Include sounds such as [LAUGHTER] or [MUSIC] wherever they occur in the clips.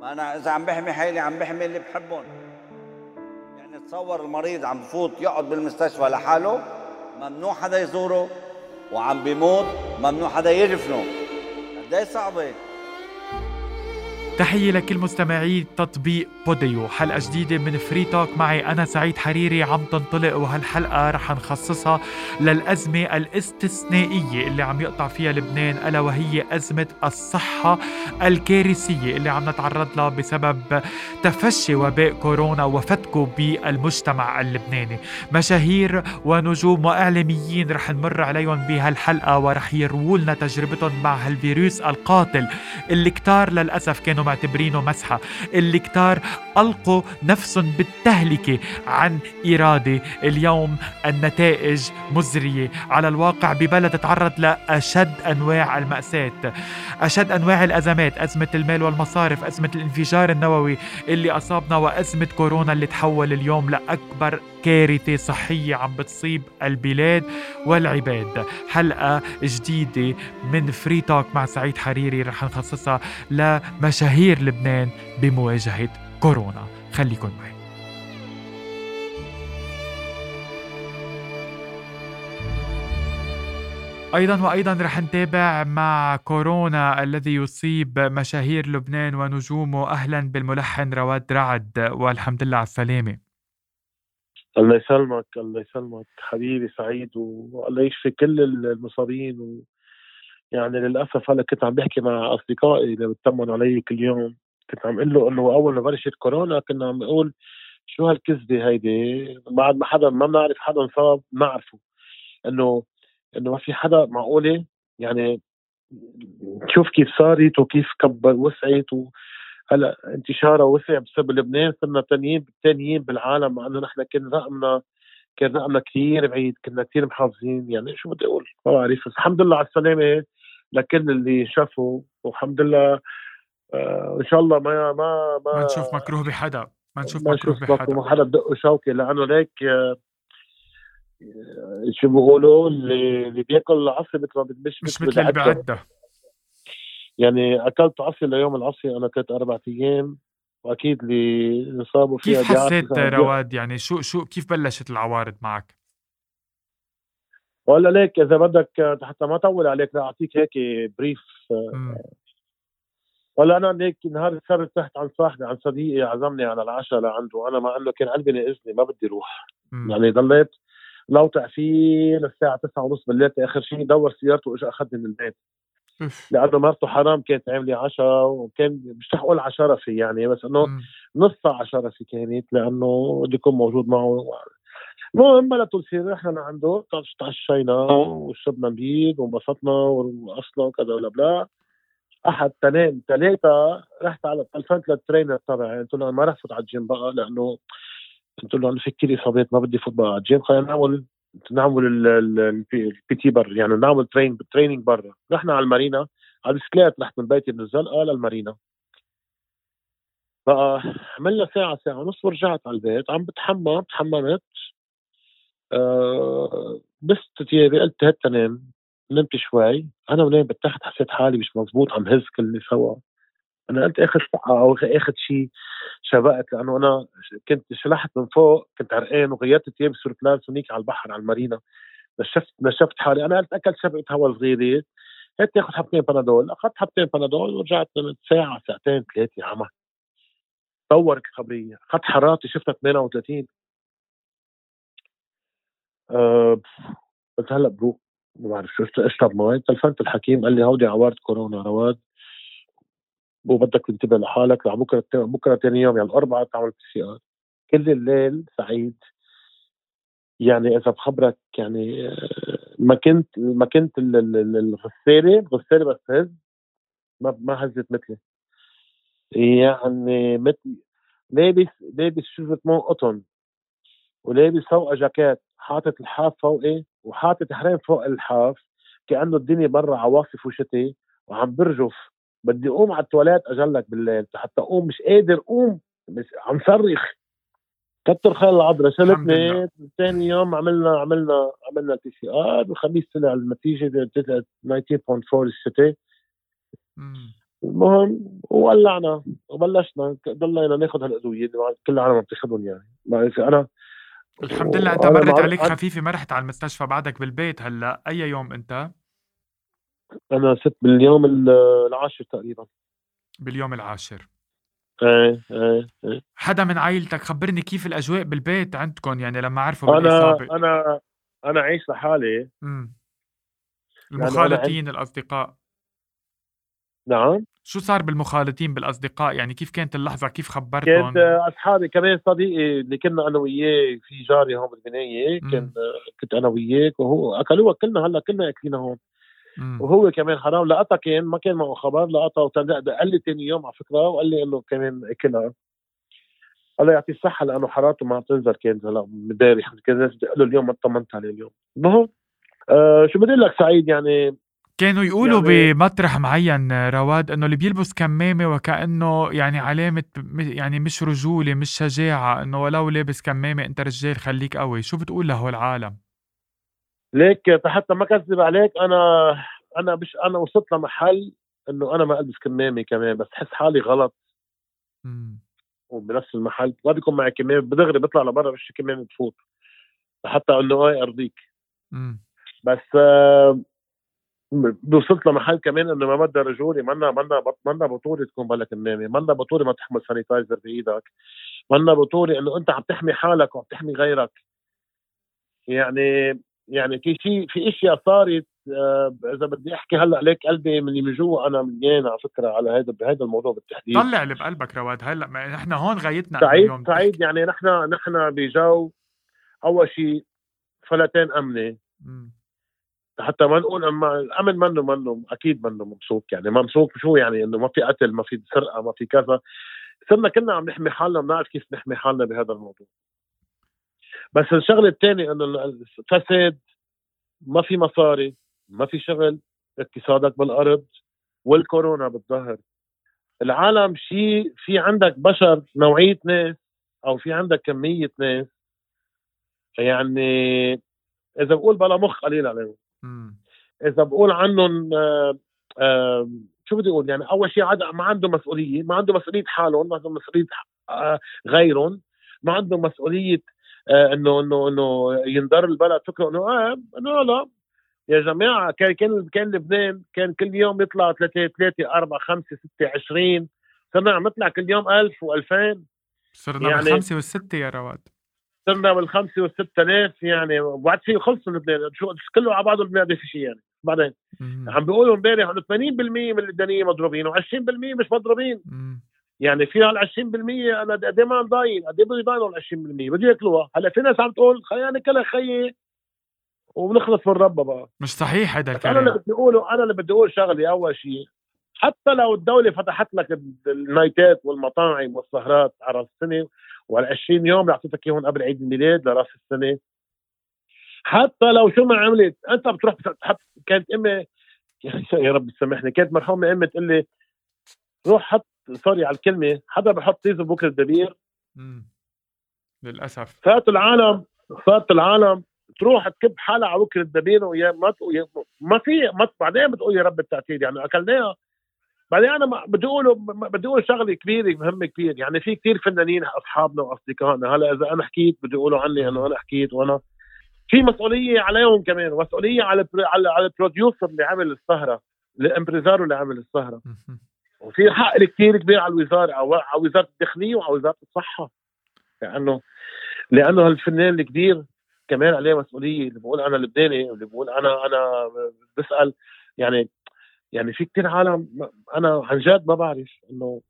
ما أنا إذا عم بحمي حالي عم بحمي اللي بحبهم. يعني تصور المريض عم بفوت يقعد بالمستشفى لحاله ممنوع حدا يزوره وعم بيموت ممنوع حدا يدفنه قد إيه صعبة؟ تحية لكل مستمعي تطبيق بوديو. حلقة جديدة من Free Talk معي أنا سعيد حريري. عم تنطلق وهالحلقة رح نخصصها للأزمة الاستثنائية اللي عم يقطع فيها لبنان ألا وهي أزمة الصحة الكارثية اللي عم نتعرض لها بسبب تفشي وباء كورونا وفتكه بالمجتمع اللبناني. مشاهير ونجوم وإعلاميين رح نمر عليهم بهالحلقة ورح يرووا لنا تجربتهم مع هالفيروس القاتل اللي كتار للأسف كانوا معتبرينه مسحة. اللي كتار ألقوا نفسهم بالتهلكة عن إرادة اليوم النتائج مزرية. على الواقع ببلد تعرض لأشد أنواع المأساة. أشد أنواع الأزمات أزمة المال والمصارف أزمة الانفجار النووي اللي أصابنا وأزمة كورونا اللي تحول اليوم لأكبر كارثة صحية عم بتصيب البلاد والعباد. حلقة جديدة من فري توك مع سعيد حريري رح نخصصها لمشاهير لبنان بمواجهة كورونا. خليكن معي. أيضا وأيضا رح نتابع مع كورونا الذي يصيب مشاهير لبنان ونجومه. أهلا بالملحن رواد رعد والحمد لله على السلامة. الله يسلمك الله يسلمك حبيبي سعيد والله يشفي كل المصابين و يعني للأسف هلا كنت عم بحكي مع أصدقائي اللي بتطمنوا علي كل يوم كنت عم أقول له إنه أول ما بلشت كورونا كنا عم نقول شو هالكذبة هيدي؟ بعد ما حدا ما بنعرف حدا انصاب بنعرفه. انه إنه ما في حدا معقولة؟ يعني شوف كيف صارت وكيف كبر وسعت و هلا انتشارها وسع بسبب لبنان صرنا ثانيين الثانيين بالعالم مع إنه نحن كان رقمنا كان رقمنا كثير بعيد كنا كثير محافظين. يعني شو بدي أقول؟ ما بعرف. بس الحمد لله على السلامة لكل اللي شافوا والحمد لله. آه ان شاء الله ما ما ما, ما نشوف مكروه بحدا. ما نشوف مكروه بحدا. ما حدا بدقه شوكه لأنه ليك آه شو بيقولوا؟ اللي اللي بياكل العصي مثل ما مش مثل اللي بعده يعني أكلت عصي ليوم العصي أنا كنت أربع أيام وأكيد اللي انصابوا فيها كيف حسيت رواد؟ يعني شو شو كيف بلشت العوارض معك؟ ولا ليك إذا بدك حتى ما اطول عليك لا أعطيك هيك بريف ولا أنا ليك نهار السبت تحت عن صاحبي عن صديقي عزمني على العشاء لعنده أنا مع إنه كان قلبي ناقزني ما بدي أروح. مم. يعني ضليت لوطع فيه للساعه 9 ونص بالليل آخر شيء دور سيارته واجى أخذني من البيت. لأنه مرته حرام كانت عامله عشاء وكان مش رح أقول على شرفي يعني بس إنه نص ساعه شرفي كانت لأنه بدي يكون موجود معه. المهم بلا طول سير رحنا لعنده تعشينا وشربنا بيض وانبسطنا واصلا وكذا ولا بلا. أحد اثنين ثلاثة رحت على تلفنت لل trainer تبعي قلت له ما رح فوت على الجيم بقى لأنه قلت له أنا في كثير إصابات ما بدي فوت بقى على الجيم. خلينا نعمل نعمل ال PT برا يعني نعمل train training برا. رحنا على المارينا على البسكليت رحت من بيتي من الزلقه للمارينا. بقى عملنا ساعة ساعة ونص ورجعت على البيت عم بتحمم تحممت. أه لبست ثيابي قلت هات تنام نمت شوي. أنا ونام بالتحت حسيت حالي مش مزبوط عم هز كل سوا. أنا قلت اخذ ساعة أو اخذ شيء شبقت لأنه أنا كنت شلحت من فوق كنت عرقان وغيرت ثياب سوربلاس هنيك على البحر على المارينا. نشفت نشفت حالي. أنا قلت اكلت شبقة هواء صغيره هات تاخذ حبتين بنادول. أخذت حبتين بنادول ورجعت ساعة ساعتين ثلاثة عمى طورت الخبريه أخذت حرارتي شفتها 38 أه قلت هلأ بروح. ما بعرف شو اشرب مي تلفنت الحكيم قال لي هودي عوارض كورونا رواد. وبدك تنتبه لحالك بكرة بكرة ثاني يوم يعني الاربعاء تعمل PCR كل الليل سعيد. يعني إذا بخبرك يعني آه، ما كنت ما كنت الغسالة الغسالة بس هز ما ما هزت مثلي. يعني مثل لابس لابس شوزة مو قطن ولابس فوقها جاكيت حاطط الحاف فوقي وحاطط حرام فوق الحاف كأنه الدنيا برا عواصف وشتي وعم برجف. بدي أقوم على التواليت أجلك بالليل حتى أقوم مش قادر أقوم بس عم صرخ. كتر خير العذراء شلتني ثاني يوم عملنا عملنا عملنا PCR الخميس طلع النتيجة طلعت 19.4 الشتاء. المهم وولعنا بلشنا ضلينا ناخذ هالادويه اللي كل العالم عم تاخذهم يعني. أنا الحمد لله أنت مرت عليك خفيفة ما رحت على المستشفى بعدك بالبيت هلأ أي يوم أنت؟ أنا ست باليوم العاشر تقريبا. باليوم العاشر. إيه إيه إيه. حدا من عائلتك خبرني كيف الأجواء بالبيت عندكم؟ يعني لما عرفوا أنا. أنا أنا عايش لحالي. امم المخالطين يعني الأصدقاء. نعم. شو صار بالمخالطين بالأصدقاء؟ يعني كيف كانت اللحظة؟ كيف خبرتهم؟ كانت أصحابي كمان صديقي اللي كنا أنا وياه في جاري هون بالبناية كان كنت أنا وياك وهو اكلوها كلنا هلأ كلنا اكلنا هون. وهو كمان حرام. لقطها كان ما كان معه خبر لقطها قال لي ثاني يوم على فكرة وقال لي إنه كمان اكلها الله يعطيه الصحة لأنه حرارته ما عم تنزل كانت هلا امبارح كان الناس بيقولوا اليوم ما اطمنت عليه اليوم المهم آه شو بدي لك سعيد؟ يعني كانوا يقولوا يعني بمطرح معين رواد إنه اللي بيلبس كمامة وكأنه يعني علامة يعني مش رجولة مش شجاعة إنه ولو لابس كمامة أنت رجال خليك قوي. شو بتقول له العالم؟ ليك حتى ما كذب عليك أنا أنا مش أنا وصلت لمحل إنه أنا ما ألبس كمامة كمان بس حس حالي غلط. وبنفس المحل ما بيكون معي كمامة بدغري بطلع لبرا مش كمامة بفوت. حتى إنه اي أرضيك. بس آه وصلت لمحل كمان إنه ما بدها رجولي منا منا منا بطوله تكون بلا كمامة منا بطوله ما تحمل سانيتايزر بإيدك منا بطوله إنه أنت عم تحمي حالك وعم تحمي غيرك. يعني يعني في شيء في إشياء صارت آه إذا بدي أحكي هلأ عليك قلبي من من جوا أنا مليان على فكرة على هذا بهذا الموضوع بالتحديد. طلع اللي بقلبك رواد هلأ نحن هون غايتنا سعيد سعيد يعني نحن نحن بجو أول شيء فلتين أمنة. حتى ما نقول أما الأمن منه منه أكيد منه ممسوك يعني. ممسوك شو يعني إنه ما في قتل ما في سرقة ما في كذا. صرنا كلنا عم نحمي حالنا بنعرف كيف نحمي حالنا بهذا الموضوع. بس الشغلة الثانية إنه الفساد ما في مصاري ما في شغل اقتصادك بالأرض والكورونا بالظهر. العالم شيء في عندك بشر نوعية ناس أو في عندك كمية ناس. يعني إذا بقول بلا مخ قليل عليهم. إذا بقول عنهم آه، آه، شو بدي أقول؟ يعني أول شيء ما عنده مسؤولية ما عنده مسؤولية حالهم ما عنده مسؤولية آه، غيرهم ما عنده مسؤولية إنه إنه إنه ينضر البلد. فكروا إنه آه إنه لا. يا جماعة كان كان كان لبنان كان كل يوم يطلع ثلاثة ثلاثة أربعة خمسة ستة عشرين. صرنا عم نطلع كل يوم ألف و2000 صرنا يعني بالخمسة والستة يا رواد. صرنا بالخمسه والستة آلاف يعني وبعد في خلص لبنان. شو كله على بعضه لبنان في شيء يعني. بعدين عم بيقولوا امبارح إنه 80% من اللبنانيين مضروبين و20% مش مضروبين. يعني في هال 20% أنا قد إيه ما ضايل قد إيه بده يضايلوا ال 20% بده ياكلوها. هلأ في ناس عم تقول خلينا ناكلها خيي وبنخلص من ربها بقى. مش صحيح هذا الكلام أنا اللي بدي اقوله أنا اللي بدي أقول شغلة أول شيء حتى لو الدولة فتحت لك النايتات والمطاعم والسهرات على السنة وال 20 يوم اللي اعطيتك إياهم قبل عيد الميلاد لرأس السنة. حتى لو شو ما عملت أنت بتروح بتحط كانت امي [LAUGHS] يا رب تسامحني كانت مرحومة أمي تقول لي روح حط sorry على الكلمة حدا بحط تيزو بوكرة الدبير؟ للأسف. فات العالم فات العالم. تروح تكب حالها على بوكرة الدبير ويا ما ما في ما بعدين بتقول يا رب التعتير يعني أكلناها. بعدين أنا بدي أقول بدي أقول شغلة كبيرة مهمة كثير يعني في كثير فنانين أصحابنا وأصدقائنا هلا إذا أنا حكيت بدي يقولوا عني إنه أنا حكيت وأنا. في مسؤولية عليهم كمان مسؤولية على على على ال producer اللي عمل السهرة ال impresario اللي عمل السهرة. وفي حق كثير كبير على الوزارة على وزارة الداخلية وعلى وزارة الصحة. لأنه لأنه هالفنان الكبير كمان عليه مسؤولية اللي بقول أنا لبناني واللي بقول أنا أنا بسأل يعني يعني في كتير عالم أنا عن جد ما بعرف إنه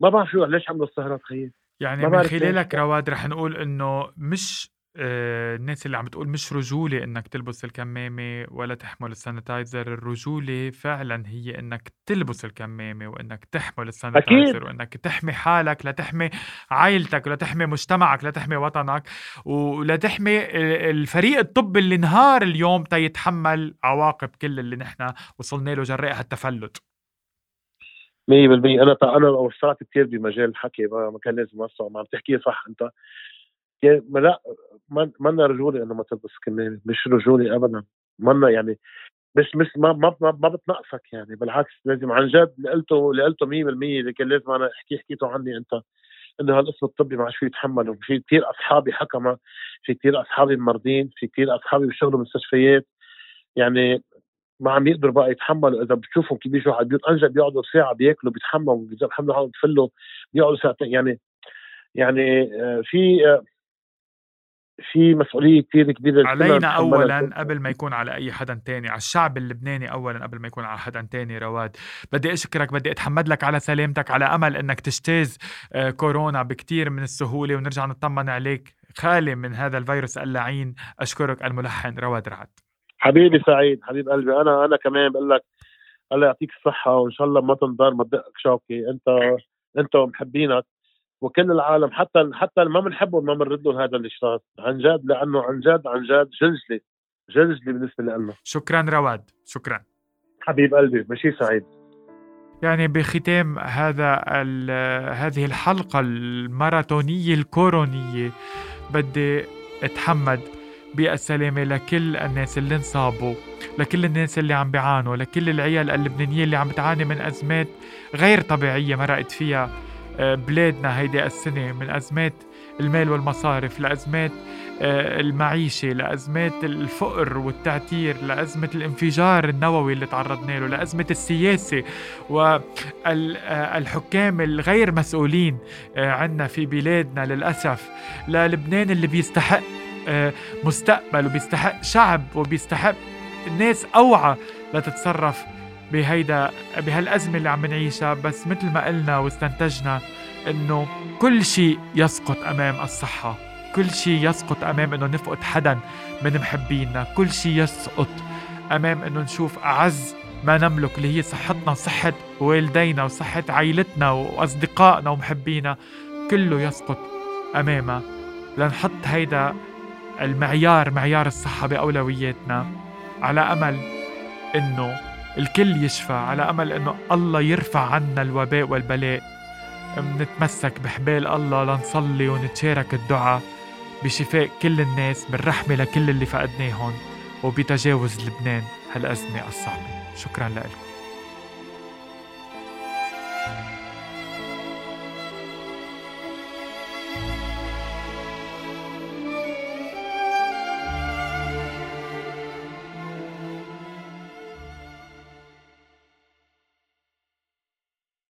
ما بعرف شو ليش عملوا السهرات خيي يعني من خلالك رواد رح نقول إنه مش الناس اللي عم بتقول مش رجولة إنك تلبس الكمامة ولا تحمل ال sanitizer الرجولة فعلا هي إنك تلبس الكمامة وإنك تحمل ال sanitizer وإنك تحمي حالك لتحمي عائلتك لتحمي مجتمعك لتحمي وطنك ولتحمي الفريق الطبي اللي انهار اليوم تيتحمل عواقب كل اللي نحن وصلنا له جراء هالتفلت. 100% أنا أنا وسعت كثير بمجال الحكي ما كان لازم أوسع ما عم تحكي صح أنت. ما لا منا رجولي إنه ما تلبس كمامة مش رجولي ابدا. منا يعني مش مش ما ما ما, ما بتنقصك يعني بالعكس لازم عن جد اللي قلته اللي قلته 100% اللي كان لازم أنا أحكي حكيته عني أنت إنه هالقسم الطبي ما عادش فيه يتحملوا. في كثير أصحابي حكمة في كثير أصحابي مرضين في كثير أصحابي بيشتغلوا مستشفيات. يعني ما عم يقدروا بقى يتحملوا. إذا بتشوفهم كيف بيجوا على البيوت انجا بيقعدوا ساعة بياكلوا بيتحمموا بيحملوا حالهم بفلوا بيقعدوا ساعتين. يعني يعني آه، في آه، في مسؤولية كثير كبيرة علينا اولا قبل ما يكون على أي حدا تاني على الشعب اللبناني اولا قبل ما يكون على حدا تاني رواد. بدي أشكرك بدي أتحمد لك على سلامتك على أمل إنك تجتاز آه، كورونا بكتير من السهولة ونرجع نطمن عليك خالي من هذا الفيروس اللعين. أشكرك الملحن رواد رعد. حبيبي سعيد حبيب قلبي. أنا أنا كمان بقول لك الله يعطيك الصحة وإن شاء الله ما تنضر ما تدقك شوكي أنت أنت ومحبينك. وكل العالم حتى حتى ما بنحبه ما بنرد له هذا الاشراف عن جد لأنه عن جد عن جد جلجلي جلجلي بالنسبة لنا شكرا رواد. شكرا. حبيب قلبي مشي سعيد. يعني بختام هذا هذه الحلقة الماراثونية الكورونية. بدي أتحمد بالسلامة لكل الناس اللي انصابوا لكل الناس اللي عم بيعانوا لكل العيال اللبنانية اللي عم بتعاني من أزمات غير طبيعية مرقت فيها. بلادنا هيدي السنة من أزمات المال والمصارف لأزمات آه، المعيشة لأزمات الفقر والتعتير لأزمة الانفجار النووي اللي تعرضنا له لأزمة السياسة والحكام الغير مسؤولين آه، عنا في بلادنا للأسف. للبنان اللي بيستحق مستقبل وبيستحق شعب وبيستحق ناس أوعى لتتصرف بهيدا بهالأزمة اللي عم نعيشها بس مثل ما قلنا واستنتجنا إنه كل شيء يسقط أمام الصحة. كل شيء يسقط أمام إنه نفقد حدا من محبينا. كل شيء يسقط أمام إنه نشوف أعز ما نملك اللي هي صحتنا وصحة والدينا وصحة عائلتنا وأصدقائنا ومحبينا. كله يسقط أمامها لنحط هيدا المعيار معيار الصحة بأولوياتنا على أمل إنه الكل يشفى على أمل إنه الله يرفع عنا الوباء والبلاء. منتمسك بحبال الله لنصلي ونتشارك الدعاء بشفاء كل الناس بالرحمة لكل اللي فقدناهم وبتجاوز لبنان هالأزمة الصعبة. شكرا لكم.